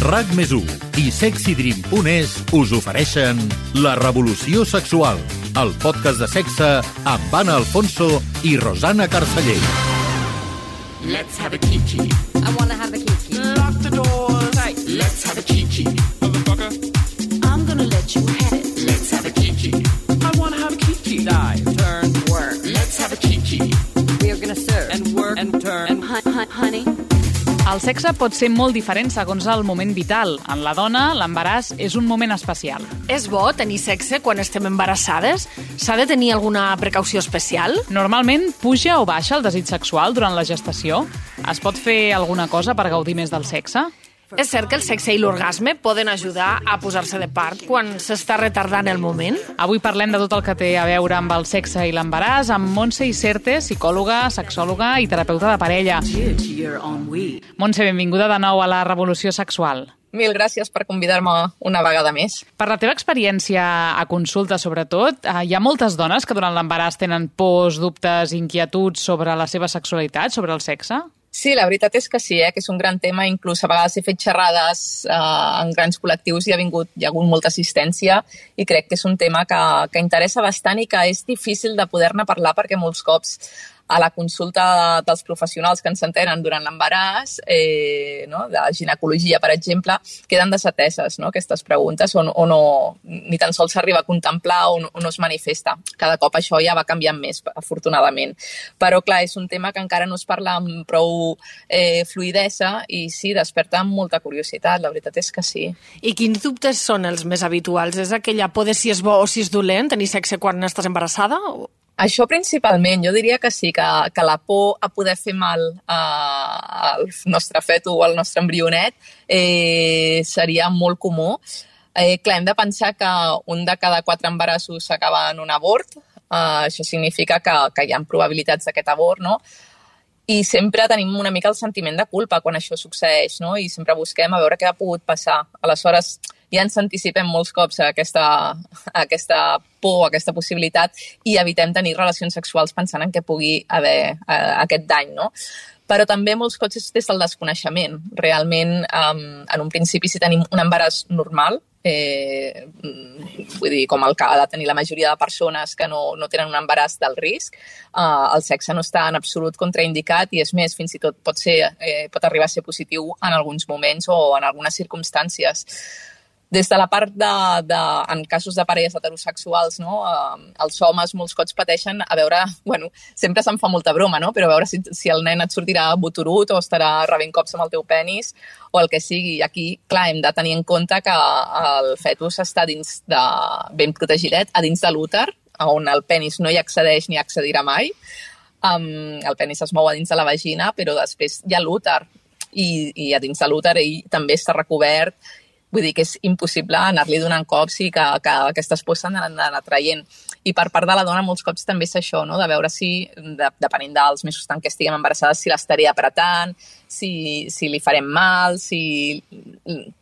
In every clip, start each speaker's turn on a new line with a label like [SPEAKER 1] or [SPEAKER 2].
[SPEAKER 1] RAC més i sexydream.es us ofereixen La revolució sexual, el podcast de sexe amb Anna Alfonso i Rosana Carceller.
[SPEAKER 2] Let's have a kiki.
[SPEAKER 3] I wanna have a kiki.
[SPEAKER 2] Lock the doors. Tight. Let's have a kiki.
[SPEAKER 4] El sexe pot ser molt diferent segons el moment vital. En la dona, l'embaràs és un moment especial.
[SPEAKER 5] És bo tenir sexe quan estem embarassades? S'ha de tenir alguna precaució especial?
[SPEAKER 4] Normalment puja o baixa el desig sexual durant la gestació? Es pot fer alguna cosa per gaudir més del sexe?
[SPEAKER 5] És cert que el sexe i l'orgasme poden ajudar a posar-se de part quan s'està retardant el moment?
[SPEAKER 4] Avui parlem de tot el que té a veure amb el sexe i l'embaràs amb Montse Iserte, psicòloga, sexòloga i terapeuta de parella. Montse, benvinguda de nou a la revolució sexual.
[SPEAKER 6] Mil gràcies per convidar-me una vegada més.
[SPEAKER 4] Per la teva experiència a consulta, sobretot, eh, hi ha moltes dones que durant l'embaràs tenen pors, dubtes, inquietuds sobre la seva sexualitat, sobre el sexe?
[SPEAKER 6] Sí, la veritat és que sí, eh, que és un gran tema. Inclús a vegades he fet xerrades eh, en grans col·lectius i ha, vingut, hi ha hagut molta assistència i crec que és un tema que, que interessa bastant i que és difícil de poder-ne parlar perquè molts cops a la consulta dels professionals que ens entenen durant l'embaràs, eh, no, de ginecologia, per exemple, queden desateses no, aquestes preguntes o, o no, ni tan sols s'arriba a contemplar o no, o no es manifesta. Cada cop això ja va canviant més, afortunadament. Però, clar, és un tema que encara no es parla amb prou eh, fluidesa i sí, desperta amb molta curiositat, la veritat és que sí.
[SPEAKER 5] I quins dubtes són els més habituals? És aquella por de si és bo o si és dolent tenir sexe quan estàs embarassada?
[SPEAKER 6] Això principalment, jo diria que sí, que, que la por a poder fer mal eh, al nostre feto o al nostre embrionet eh, seria molt comú. Eh, clar, hem de pensar que un de cada quatre embarassos s'acaba en un abort. Eh, això significa que, que hi ha probabilitats d'aquest abort, no? i sempre tenim una mica el sentiment de culpa quan això succeeix, no? I sempre busquem a veure què ha pogut passar. Aleshores, ja ens anticipem molts cops a aquesta, a aquesta por, a aquesta possibilitat i evitem tenir relacions sexuals pensant en què pugui haver eh, aquest dany, no? Però també molts cops és des del desconeixement. Realment, um, en un principi, si tenim un embaràs normal, eh, vull dir, com el que ha de tenir la majoria de persones que no, no tenen un embaràs del risc, eh, el sexe no està en absolut contraindicat i és més, fins i tot pot, ser, eh, pot arribar a ser positiu en alguns moments o en algunes circumstàncies. Des de la part de, de, en casos de parelles heterosexuals, no, eh, els homes molts cops pateixen a veure, bueno, sempre se'n fa molta broma, no? però a veure si, si el nen et sortirà boturut o estarà rebent cops amb el teu penis o el que sigui. Aquí, clar, hem de tenir en compte que el fetus està dins de, ben protegidet, a dins de l'úter, on el penis no hi accedeix ni accedirà mai. Um, el penis es mou a dins de la vagina, però després hi ha l'úter i, i a dins de l'úter ell també està recobert Vull dir que és impossible anar-li donant cops i que, que aquestes pors s'han d'anar traient. I per part de la dona molts cops també és això, no? de veure si, de, depenent dels mesos en què estiguem embarassades, si l'estaré apretant, si, si li farem mal, si...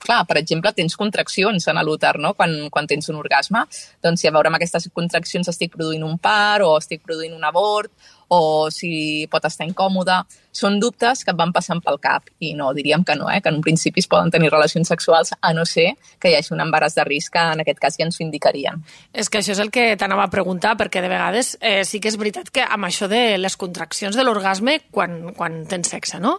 [SPEAKER 6] Clar, per exemple, tens contraccions en l'úter, no? Quan, quan tens un orgasme. Doncs si a veure amb aquestes contraccions estic produint un par o estic produint un abort o si pot estar incòmode. Són dubtes que et van passant pel cap i no, diríem que no, eh? que en un principi es poden tenir relacions sexuals a no ser que hi hagi un embaràs de risc que en aquest cas ja ens ho indicarien.
[SPEAKER 5] És que això és el que t'anava a preguntar, perquè de vegades eh, sí que és veritat que amb això de les contraccions de l'orgasme quan, quan tens sexe, no?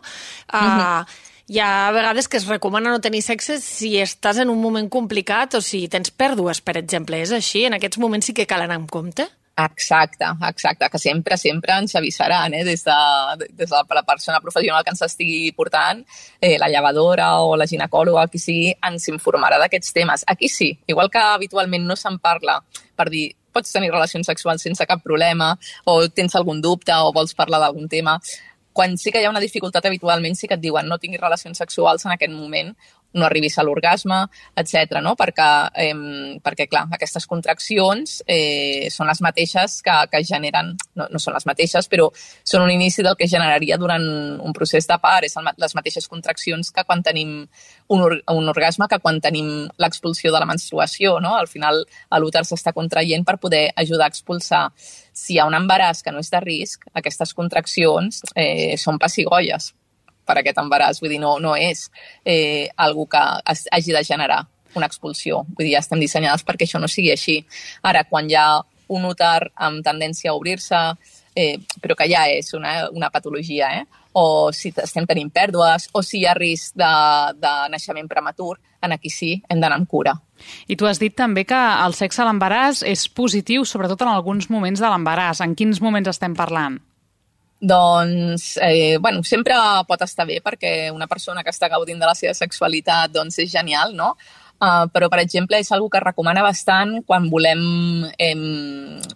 [SPEAKER 5] Uh, uh -huh. Hi ha vegades que es recomana no tenir sexe si estàs en un moment complicat o si tens pèrdues, per exemple. És així? En aquests moments sí que cal anar amb compte?
[SPEAKER 6] Exacte, exacte, que sempre, sempre ens avisaran, eh, des de, des de la persona professional que ens estigui portant, eh, la llevadora o la ginecòloga, qui sigui, ens informarà d'aquests temes. Aquí sí, igual que habitualment no se'n parla per dir pots tenir relacions sexuals sense cap problema, o tens algun dubte, o vols parlar d'algun tema, quan sí que hi ha una dificultat habitualment sí que et diuen no tinguis relacions sexuals en aquest moment no arribis a l'orgasme, etc. No? Perquè, eh, perquè, clar, aquestes contraccions eh, són les mateixes que, que generen, no, no són les mateixes, però són un inici del que generaria durant un procés de part. És el, les mateixes contraccions que quan tenim un, or, un orgasme, que quan tenim l'expulsió de la menstruació. No? Al final, l'úter s'està contraient per poder ajudar a expulsar. Si hi ha un embaràs que no és de risc, aquestes contraccions eh, són pessigolles per aquest embaràs. Vull dir, no, no és eh, algú que es, hagi de generar una expulsió. Vull dir, ja estem dissenyades perquè això no sigui així. Ara, quan hi ha un úter amb tendència a obrir-se, eh, però que ja és una, una patologia, eh? o si estem tenint pèrdues, o si hi ha risc de, de naixement prematur, en aquí sí hem d'anar amb cura.
[SPEAKER 4] I tu has dit també que el sexe a l'embaràs és positiu, sobretot en alguns moments de l'embaràs. En quins moments estem parlant?
[SPEAKER 6] Doncs, eh, bueno, sempre pot estar bé perquè una persona que està gaudint de la seva sexualitat doncs és genial, no? Uh, però, per exemple, és algo que recomana bastant quan volem eh,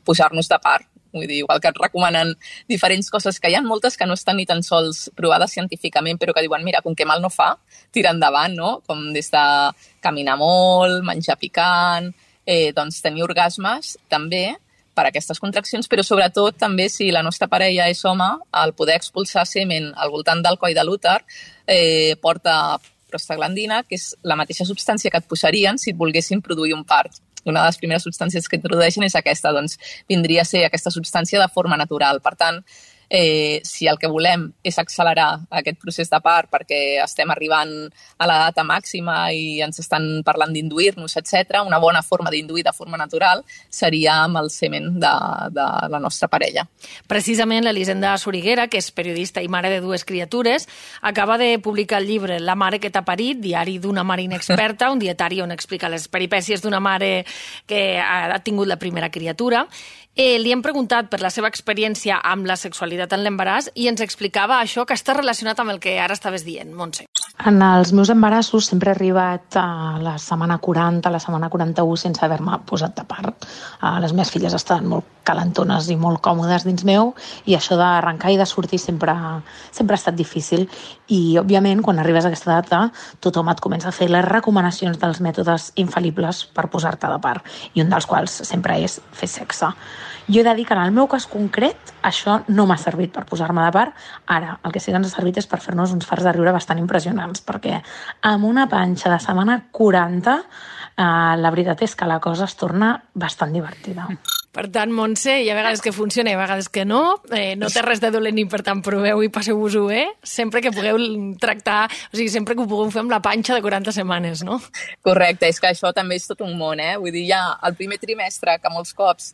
[SPEAKER 6] posar-nos de part. Vull dir, igual que et recomanen diferents coses que hi ha moltes que no estan ni tan sols provades científicament, però que diuen, mira, com que mal no fa, tira endavant, no? Com des de caminar molt, menjar picant, eh, doncs tenir orgasmes també per aquestes contraccions, però sobretot també si la nostra parella és home, el poder expulsar semen al voltant del coll de l'úter eh, porta prostaglandina, que és la mateixa substància que et posarien si et volguessin produir un part una de les primeres substàncies que introdueixen és aquesta, doncs vindria a ser aquesta substància de forma natural. Per tant, eh, si el que volem és accelerar aquest procés de part perquè estem arribant a la data màxima i ens estan parlant d'induir-nos, etc, una bona forma d'induir de forma natural seria amb el semen de, de la nostra parella.
[SPEAKER 5] Precisament l'Elisenda Soriguera, que és periodista i mare de dues criatures, acaba de publicar el llibre La mare que t'ha parit, diari d'una mare inexperta, un dietari on explica les peripècies d'una mare que ha tingut la primera criatura. Eh, li hem preguntat per la seva experiència amb la sexualitat en l'embaràs i ens explicava això que està relacionat amb el que ara estaves dient, Montse.
[SPEAKER 7] En els meus embarassos sempre he arribat a la setmana 40, a la setmana 41 sense haver-me posat de part. Uh, les meves filles estaven molt calentones i molt còmodes dins meu i això d'arrencar i de sortir sempre, sempre ha estat difícil i òbviament quan arribes a aquesta data tothom et comença a fer les recomanacions dels mètodes infal·libles per posar-te de part i un dels quals sempre és fer sexe. Jo he de dir que en el meu cas concret això no m'ha servit per posar-me de part. Ara, el que sí que ens ha servit és per fer-nos uns fars de riure bastant impressionants, perquè amb una panxa de setmana 40 eh, la veritat és que la cosa es torna bastant divertida.
[SPEAKER 5] Per tant, Montse, hi ha vegades que funciona i a vegades que no. Eh, no té res de dolent i per tant proveu i passeu-vos-ho bé. Sempre que pugueu tractar, o sigui, sempre que ho pugueu fer amb la panxa de 40 setmanes, no?
[SPEAKER 6] Correcte, és que això també és tot un món, eh? Vull dir, ja el primer trimestre, que molts cops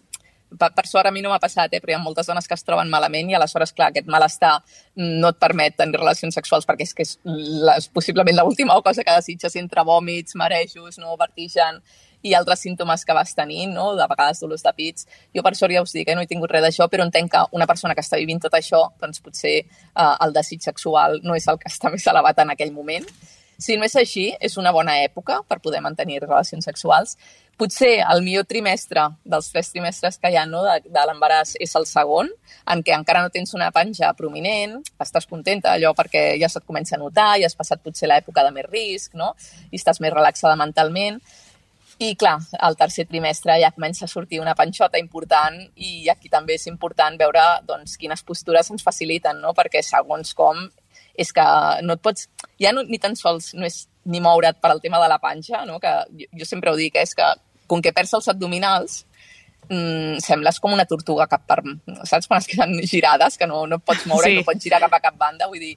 [SPEAKER 6] per, per sort a mi no m'ha passat, eh, però hi ha moltes dones que es troben malament i aleshores, clar, aquest malestar no et permet tenir relacions sexuals perquè és que és, la, és possiblement l'última cosa que desitges entre vòmits, marejos, no, vertigen i altres símptomes que vas tenint, no? de vegades dolors de pits. Jo per sort ja us dic, eh, no he tingut res d'això, però entenc que una persona que està vivint tot això, doncs potser eh, el desig sexual no és el que està més elevat en aquell moment. Si no és així, és una bona època per poder mantenir relacions sexuals. Potser el millor trimestre dels tres trimestres que hi ha no, de, de l'embaràs és el segon, en què encara no tens una panxa prominent, estàs contenta allò perquè ja se't comença a notar, ja has passat potser l'època de més risc, no? i estàs més relaxada mentalment. I clar, al tercer trimestre ja comença a sortir una panxota important i aquí també és important veure doncs, quines postures ens faciliten, no? perquè segons com és que no et pots... Ja no, ni tan sols no és ni moure't per al tema de la panxa, no? que jo, jo sempre ho dic, és que com que perds els abdominals, mmm, sembles com una tortuga cap per... Saps? Quan es queden girades, que no, no et pots moure, sí. no pots girar cap a cap banda. Vull dir,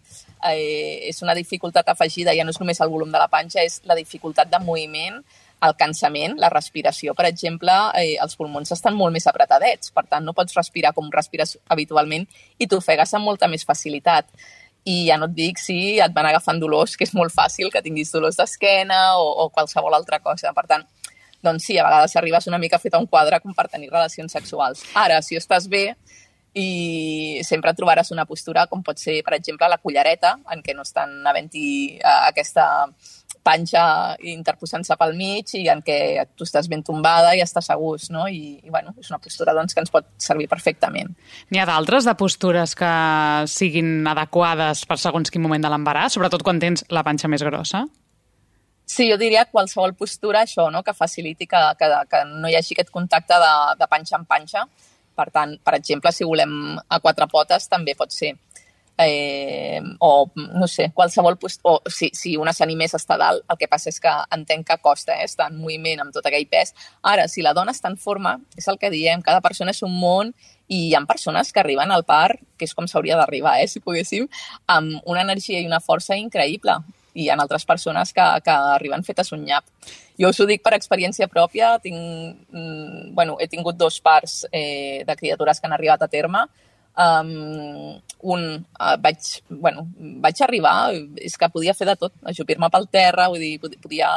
[SPEAKER 6] eh, és una dificultat afegida, ja no és només el volum de la panxa, és la dificultat de moviment, el cansament, la respiració, per exemple, eh, els pulmons estan molt més apretadets, per tant no pots respirar com respires habitualment i t'ofegues amb molta més facilitat i ja no et dic si et van agafant dolors, que és molt fàcil que tinguis dolors d'esquena o, o qualsevol altra cosa. Per tant, doncs sí, a vegades arribes una mica fet a un quadre com per tenir relacions sexuals. Ara, si estàs bé i sempre trobaràs una postura com pot ser, per exemple, la cullereta, en què no estan havent-hi uh, aquesta panxa interposant-se pel mig i en què tu estàs ben tombada i estàs gust, no? I, i bueno, és una postura doncs, que ens pot servir perfectament.
[SPEAKER 4] N'hi ha d'altres de postures que siguin adequades per segons quin moment de l'embaràs, sobretot quan tens la panxa més grossa?
[SPEAKER 6] Sí, jo diria qualsevol postura, això, no? que faciliti que, que, que no hi hagi aquest contacte de, de panxa en panxa. Per tant, per exemple, si volem a quatre potes, també pot ser. eh, o no sé, qualsevol post... o si, si una s'animés a dalt, el que passa és que entenc que costa eh, estar en moviment amb tot aquell pes. Ara, si la dona està en forma, és el que diem, cada persona és un món i hi ha persones que arriben al parc, que és com s'hauria d'arribar, eh, si poguéssim, amb una energia i una força increïble. I hi ha altres persones que, que arriben fetes un nyap. Jo us ho dic per experiència pròpia, tinc, mm, bueno, he tingut dos parts eh, de criatures que han arribat a terme, um, un, uh, vaig, bueno, vaig arribar, és que podia fer de tot, ajupir-me pel terra, vull dir, podia,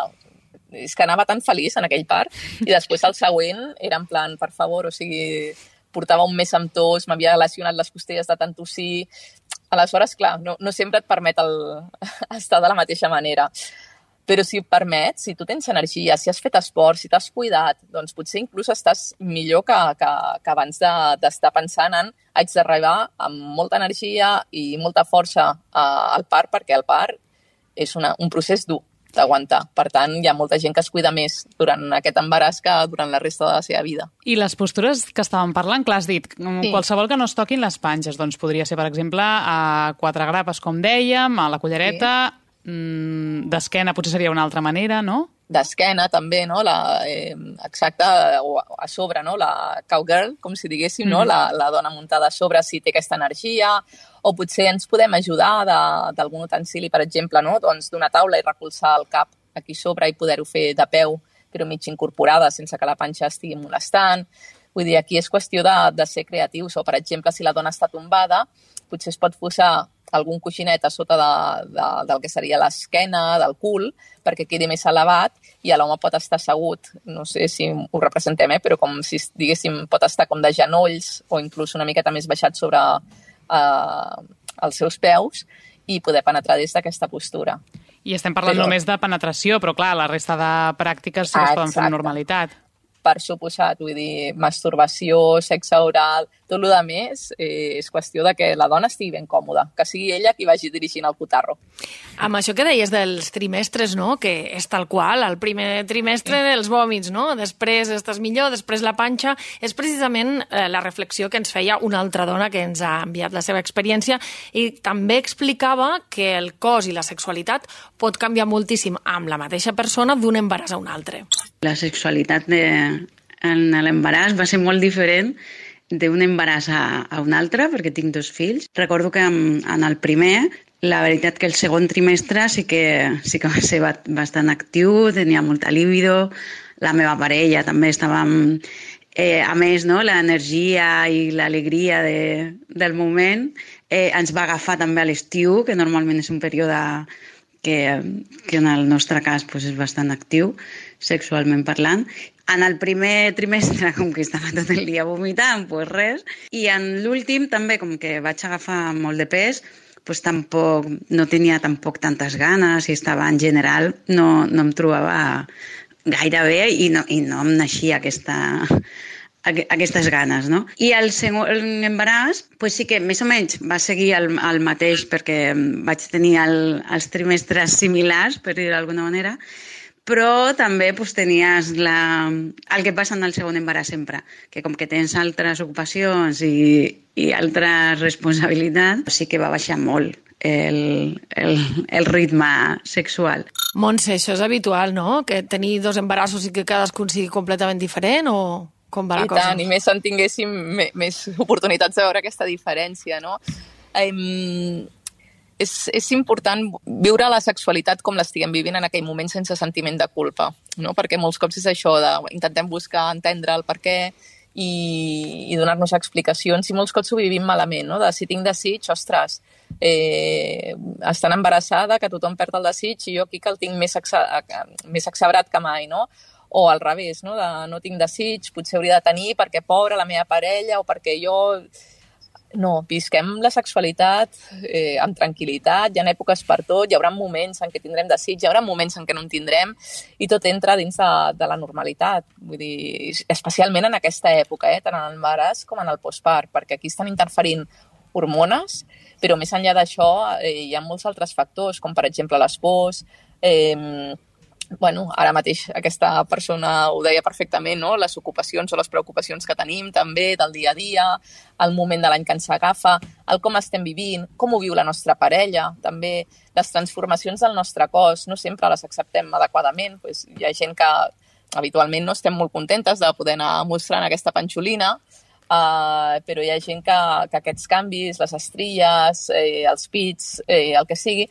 [SPEAKER 6] és que anava tan feliç en aquell part, i després el següent era en plan, per favor, o sigui, portava un mes amb tos, m'havia lesionat les costelles de tant tossir, aleshores, clar, no, no sempre et permet el, estar de la mateixa manera. Però si et permet, si tu tens energia, si has fet esport, si t'has cuidat, doncs potser inclús estàs millor que, que, que abans d'estar de, pensant en haig d'arribar amb molta energia i molta força uh, al parc, perquè el parc és una, un procés dur d'aguantar. Per tant, hi ha molta gent que es cuida més durant aquest embaràs que durant la resta de la seva vida.
[SPEAKER 4] I les postures que estàvem parlant, clar, has dit, sí. qualsevol que no es toquin les panxes, doncs podria ser, per exemple, a quatre grapes, com dèiem, a la cullereta, sí mm, d'esquena potser seria una altra manera, no?
[SPEAKER 6] D'esquena també, no? La, eh, exacte, o a sobre, no? La cowgirl, com si diguéssim, mm. no? La, la dona muntada a sobre si té aquesta energia, o potser ens podem ajudar d'algun utensili, per exemple, no? Doncs d'una taula i recolzar el cap aquí sobre i poder-ho fer de peu, però mig incorporada, sense que la panxa estigui molestant. Vull dir, aquí és qüestió de, de ser creatius, o per exemple, si la dona està tombada, potser es pot posar algun coixinet a sota de, de, del que seria l'esquena, del cul, perquè quedi més elevat i l'home pot estar assegut, no sé si ho representem, eh, però com si, diguéssim, pot estar com de genolls o inclús una miqueta més baixat sobre eh, els seus peus i poder penetrar des d'aquesta postura.
[SPEAKER 4] I estem parlant però... només de penetració, però clar, la resta de pràctiques sí que es poden fer amb normalitat
[SPEAKER 6] per suposat, vull dir, masturbació, sexe oral, tot el més eh, és qüestió de que la dona estigui ben còmoda, que sigui ella qui vagi dirigint el cotarro.
[SPEAKER 5] Amb això que deies dels trimestres, no?, que és tal qual, el primer trimestre dels vòmits, no?, després estàs millor, després la panxa, és precisament eh, la reflexió que ens feia una altra dona que ens ha enviat la seva experiència i també explicava que el cos i la sexualitat pot canviar moltíssim amb la mateixa persona d'un embaràs a un altre.
[SPEAKER 8] La sexualitat de, en l'embaràs va ser molt diferent d'un embaràs a, a un altre, perquè tinc dos fills. Recordo que en, en el primer, la veritat que el segon trimestre sí que, sí que va ser bastant actiu, tenia molta líbido, la meva parella també estava... Eh, a més, no, l'energia i l'alegria de, del moment eh, ens va agafar també a l'estiu, que normalment és un període que, que en el nostre cas pues, és bastant actiu, sexualment parlant, en el primer trimestre, com que estava tot el dia vomitant, pues res. I en l'últim també, com que vaig agafar molt de pes, pues tampoc, no tenia tampoc tantes ganes i estava en general, no, no em trobava gaire bé i no, i no em naixia aquesta, aquestes ganes, no? I el segon embaràs, pues sí que més o menys va seguir el, el mateix perquè vaig tenir el, els trimestres similars, per dir-ho d'alguna manera, però també pues, tenies la... el que passa en el segon embaràs sempre, que com que tens altres ocupacions i, i altres responsabilitats, sí que va baixar molt el, el, el ritme sexual.
[SPEAKER 5] Montse, això és habitual, no? Que tenir dos embarassos i que cadascun sigui completament diferent o com va la
[SPEAKER 6] I
[SPEAKER 5] cosa?
[SPEAKER 6] I tant, i més en tinguéssim més oportunitats de veure aquesta diferència, no? Um, és, és important viure la sexualitat com l'estiguem vivint en aquell moment sense sentiment de culpa, no? perquè molts cops és això, de, intentem buscar entendre el per què i, i donar-nos explicacions, i molts cops ho vivim malament, no? de si tinc desig, ostres, eh, estan embarassada, que tothom perd el desig, i jo aquí que el tinc més, més accebrat que mai, no? o al revés, no? de no tinc desig, potser hauria de tenir perquè pobra la meva parella o perquè jo no, visquem la sexualitat eh, amb tranquil·litat, hi ha èpoques per tot, hi haurà moments en què tindrem desig, hi haurà moments en què no en tindrem, i tot entra dins de, de la normalitat. Vull dir, especialment en aquesta època, eh, tant en el embaràs com en el postpart, perquè aquí estan interferint hormones, però més enllà d'això eh, hi ha molts altres factors, com per exemple les pors, eh, bueno, ara mateix aquesta persona ho deia perfectament, no? les ocupacions o les preocupacions que tenim també del dia a dia, el moment de l'any que ens agafa, el com estem vivint, com ho viu la nostra parella, també les transformacions del nostre cos, no sempre les acceptem adequadament, pues, hi ha gent que habitualment no estem molt contentes de poder anar mostrant aquesta panxolina, uh, però hi ha gent que, que aquests canvis, les estrilles, eh, els pits, eh, el que sigui,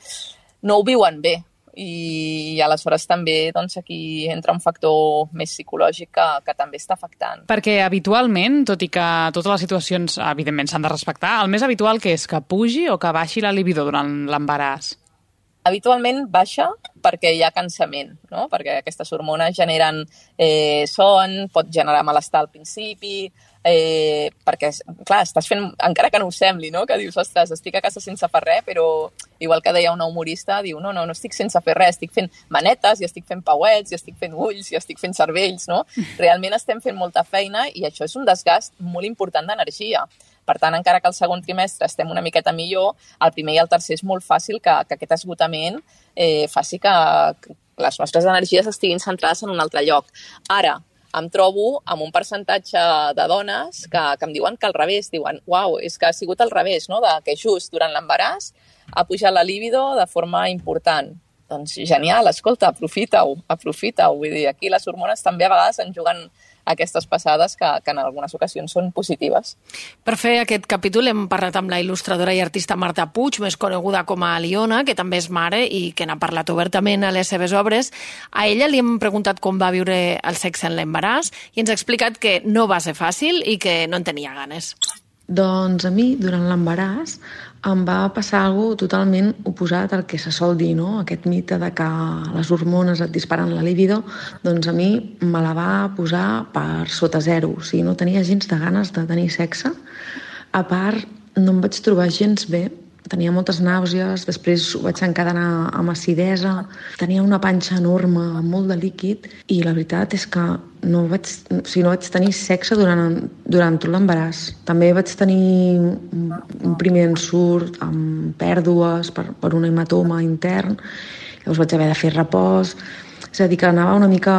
[SPEAKER 6] no ho viuen bé, i aleshores també doncs, aquí entra un factor més psicològic que, que també està afectant.
[SPEAKER 4] Perquè habitualment, tot i que totes les situacions evidentment s'han de respectar, el més habitual que és que pugi o que baixi la libido durant l'embaràs?
[SPEAKER 6] Habitualment baixa perquè hi ha cansament, no? perquè aquestes hormones generen eh, son, pot generar malestar al principi, eh, perquè, clar, estàs fent, encara que no ho sembli, no? que dius, ostres, estic a casa sense fer res, però igual que deia una humorista, diu, no, no, no estic sense fer res, estic fent manetes, i estic fent pauets, i estic fent ulls, i estic fent cervells, no? Realment estem fent molta feina i això és un desgast molt important d'energia. Per tant, encara que el segon trimestre estem una miqueta millor, el primer i el tercer és molt fàcil que, que aquest esgotament eh, faci que, que les nostres energies estiguin centrades en un altre lloc. Ara, em trobo amb un percentatge de dones que, que em diuen que al revés, diuen, uau, és que ha sigut al revés, no? de que just durant l'embaràs ha pujat la líbido de forma important. Doncs genial, escolta, aprofita-ho, aprofita-ho. Vull dir, aquí les hormones també a vegades en juguen aquestes passades que, que en algunes ocasions són positives.
[SPEAKER 5] Per fer aquest capítol hem parlat amb la il·lustradora i artista Marta Puig, més coneguda com a Aliona, que també és mare i que n'ha parlat obertament a les seves obres. A ella li hem preguntat com va viure el sexe en l'embaràs i ens ha explicat que no va ser fàcil i que no en tenia ganes.
[SPEAKER 7] Doncs a mi, durant l'embaràs, em va passar alguna totalment oposat al que se sol dir, no? Aquest mite de que les hormones et disparen la libido, doncs a mi me la va posar per sota zero. O sigui, no tenia gens de ganes de tenir sexe. A part, no em vaig trobar gens bé tenia moltes nàusees, després ho vaig encadenar amb acidesa, tenia una panxa enorme, amb molt de líquid, i la veritat és que no vaig, o sigui, no vaig tenir sexe durant, durant tot l'embaràs. També vaig tenir un primer ensurt amb pèrdues per, per un hematoma intern, llavors vaig haver de fer repòs, és a dir, que anava una mica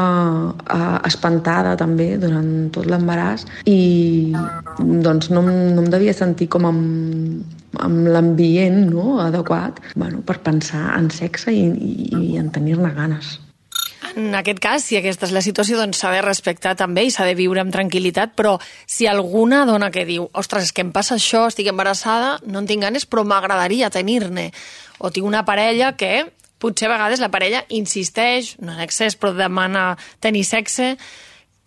[SPEAKER 7] uh, espantada també durant tot l'embaràs i doncs no, no em devia sentir com amb, amb l'ambient no, adequat bueno, per pensar en sexe i, i, i en tenir-ne ganes.
[SPEAKER 5] En aquest cas, si aquesta és la situació, doncs s'ha de respectar també i s'ha de viure amb tranquil·litat, però si alguna dona que diu ostres, que em passa això, estic embarassada, no en tinc ganes, però m'agradaria tenir-ne, o tinc una parella que potser a vegades la parella insisteix, no en excés, però demana tenir sexe,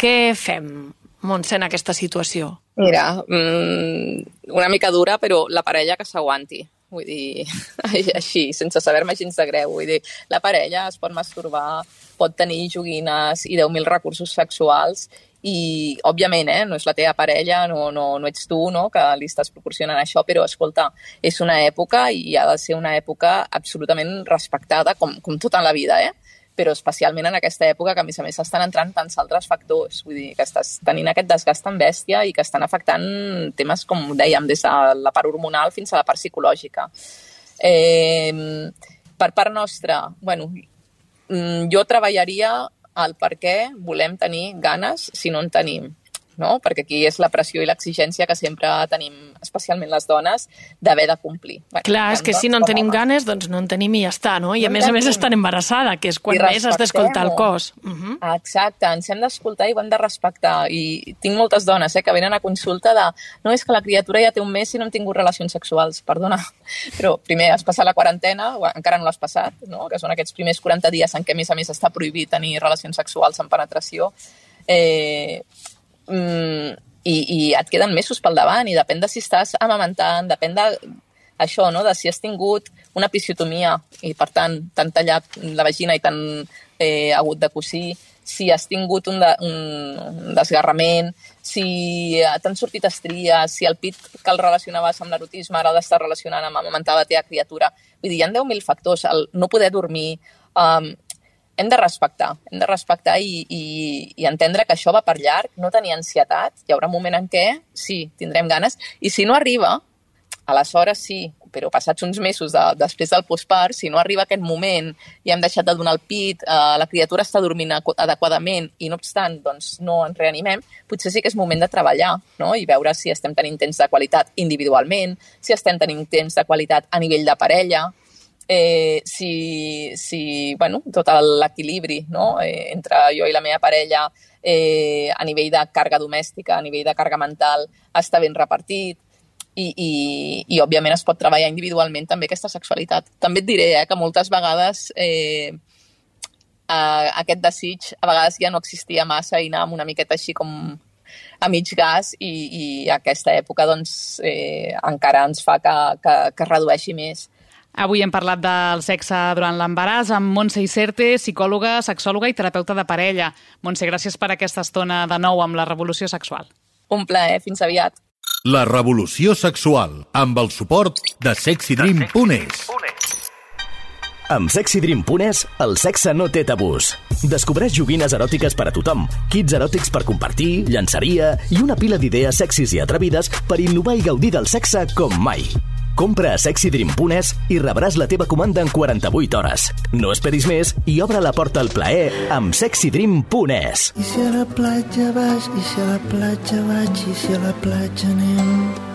[SPEAKER 5] què fem, Montse, en aquesta situació?
[SPEAKER 6] Mira, mmm, una mica dura, però la parella que s'aguanti. Vull dir, així, sense saber-me gens de greu. Vull dir, la parella es pot masturbar, pot tenir joguines i 10.000 recursos sexuals i, òbviament, eh, no és la teva parella, no, no, no ets tu no, que li estàs proporcionant això, però, escolta, és una època i ha de ser una època absolutament respectada, com, com tota la vida, eh? Però especialment en aquesta època que, a més a més, estan entrant tants altres factors. Vull dir, que estàs tenint aquest desgast tan bèstia i que estan afectant temes, com dèiem, des de la part hormonal fins a la part psicològica. Eh, per part nostra, bueno, mm, jo treballaria el per què volem tenir ganes si no en tenim no? perquè aquí és la pressió i l'exigència que sempre tenim, especialment les dones, d'haver de complir.
[SPEAKER 5] Bueno, Clar, és que si no en tenim ganes, doncs no en tenim i ja està, no? I no a més a més estan embarassada, que és quan més has d'escoltar el cos. Uh
[SPEAKER 6] -huh. Exacte, ens hem d'escoltar i ho hem de respectar. I tinc moltes dones eh, que venen a consulta de no, és que la criatura ja té un mes i no hem tingut relacions sexuals, perdona. Però primer has passat la quarantena, o encara no l'has passat, no? que són aquests primers 40 dies en què a més a més està prohibit tenir relacions sexuals amb penetració. Eh, mm, i, i et queden mesos pel davant i depèn de si estàs amamentant, depèn de això, no? de si has tingut una episiotomia i, per tant, t'han tallat la vagina i t'han eh, hagut de cosir, si has tingut un, de, un desgarrament, si t'han sortit estries, si el pit que el relacionaves amb l'erotisme ara d'estar relacionant amb amamentar la teva criatura. Vull dir, hi ha 10.000 factors. El no poder dormir, um, hem de respectar, hem de respectar i, i, i entendre que això va per llarg, no tenir ansietat, hi haurà un moment en què sí, tindrem ganes, i si no arriba, aleshores sí, però passats uns mesos de, després del postpart, si no arriba aquest moment i hem deixat de donar el pit, eh, la criatura està dormint adequadament i no obstant doncs, no ens reanimem, potser sí que és moment de treballar no? i veure si estem tenint temps de qualitat individualment, si estem tenint temps de qualitat a nivell de parella, eh, si, si bueno, tot l'equilibri no? eh, entre jo i la meva parella eh, a nivell de càrrega domèstica, a nivell de càrrega mental, està ben repartit, i, i, i òbviament es pot treballar individualment també aquesta sexualitat. També et diré eh, que moltes vegades eh, eh, aquest desig a vegades ja no existia massa i anàvem una miqueta així com a mig gas i, i aquesta època doncs, eh, encara ens fa que, que, que es redueixi més.
[SPEAKER 4] Avui hem parlat del sexe durant l'embaràs amb Montse Iserte, psicòloga, sexòloga i terapeuta de parella. Montse, gràcies per aquesta estona de nou amb la revolució sexual.
[SPEAKER 6] Un plaer, fins aviat.
[SPEAKER 1] La revolució sexual, amb el suport de sexydream.es.
[SPEAKER 9] Amb sexydream.es, el sexe no té tabús. Descobreix joguines eròtiques per a tothom, kits eròtics per compartir, llançaria i una pila d'idees sexis i atrevides per innovar i gaudir del sexe com mai. Compra a sexydream.es i rebràs la teva comanda en 48 hores. No esperis més i obre la porta al plaer amb sexydream.es.
[SPEAKER 10] I si a la platja vas, i si a la platja vaig, i si a la platja anem...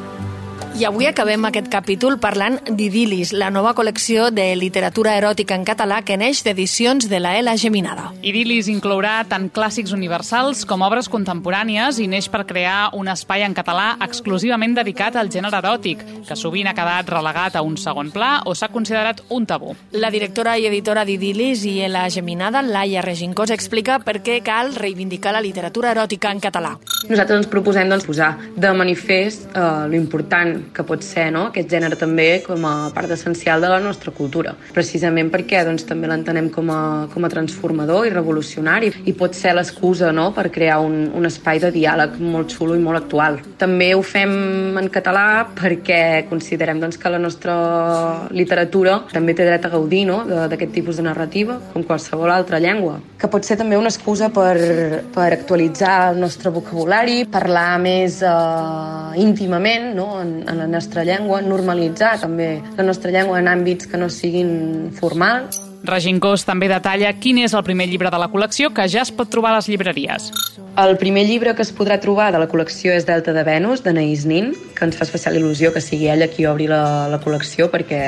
[SPEAKER 5] I avui acabem aquest capítol parlant d'Idilis, la nova col·lecció de literatura eròtica en català que neix d'edicions de la Ela Geminada.
[SPEAKER 4] Idilis inclourà tant clàssics universals com obres contemporànies i neix per crear un espai en català exclusivament dedicat al gènere eròtic, que sovint ha quedat relegat a un segon pla o s'ha considerat un tabú.
[SPEAKER 5] La directora i editora d'Idilis i Ela Geminada, Laia Regincós, explica per què cal reivindicar la literatura eròtica en català.
[SPEAKER 11] Nosaltres ens proposem doncs, posar de manifest eh, l'important que pot ser no? aquest gènere també com a part essencial de la nostra cultura. Precisament perquè doncs, també l'entenem com, a, com a transformador i revolucionari i pot ser l'excusa no? per crear un, un espai de diàleg molt xulo i molt actual. També ho fem en català perquè considerem doncs, que la nostra literatura també té dret a gaudir no? d'aquest tipus de narrativa, com qualsevol altra llengua. Que pot ser també una excusa per, per actualitzar el nostre vocabulari, parlar més eh, íntimament no? en, en la nostra llengua, normalitzar també la nostra llengua en àmbits que no siguin formals.
[SPEAKER 4] Regincós també detalla quin és el primer llibre de la col·lecció que ja es pot trobar a les llibreries.
[SPEAKER 11] El primer llibre que es podrà trobar de la col·lecció és Delta de Venus, d'Anaïs Nin, que ens fa especial il·lusió que sigui ella qui obri la, la col·lecció perquè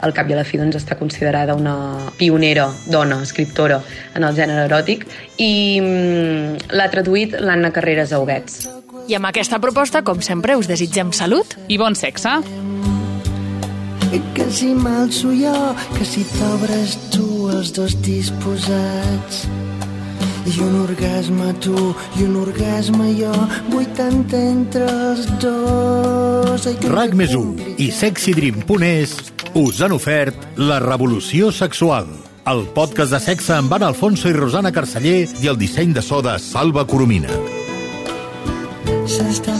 [SPEAKER 11] al cap i a la fi doncs, està considerada una pionera dona, escriptora en el gènere eròtic i mm, l'ha traduït l'Anna Carreras Auguets.
[SPEAKER 5] I amb aquesta proposta, com sempre, us desitgem salut
[SPEAKER 4] i bon sexe.
[SPEAKER 10] Que si m'alço jo, que si t'obres tu, els dos disposats. I un orgasme tu i un orgasme jo, vuitanta entre els dos. Ai,
[SPEAKER 1] RAC més 1 i sexydream.es us han ofert La revolució sexual, el podcast de sexe amb Anna Alfonso i Rosana Carceller i el disseny de so de Salva Coromina.
[SPEAKER 10] s'està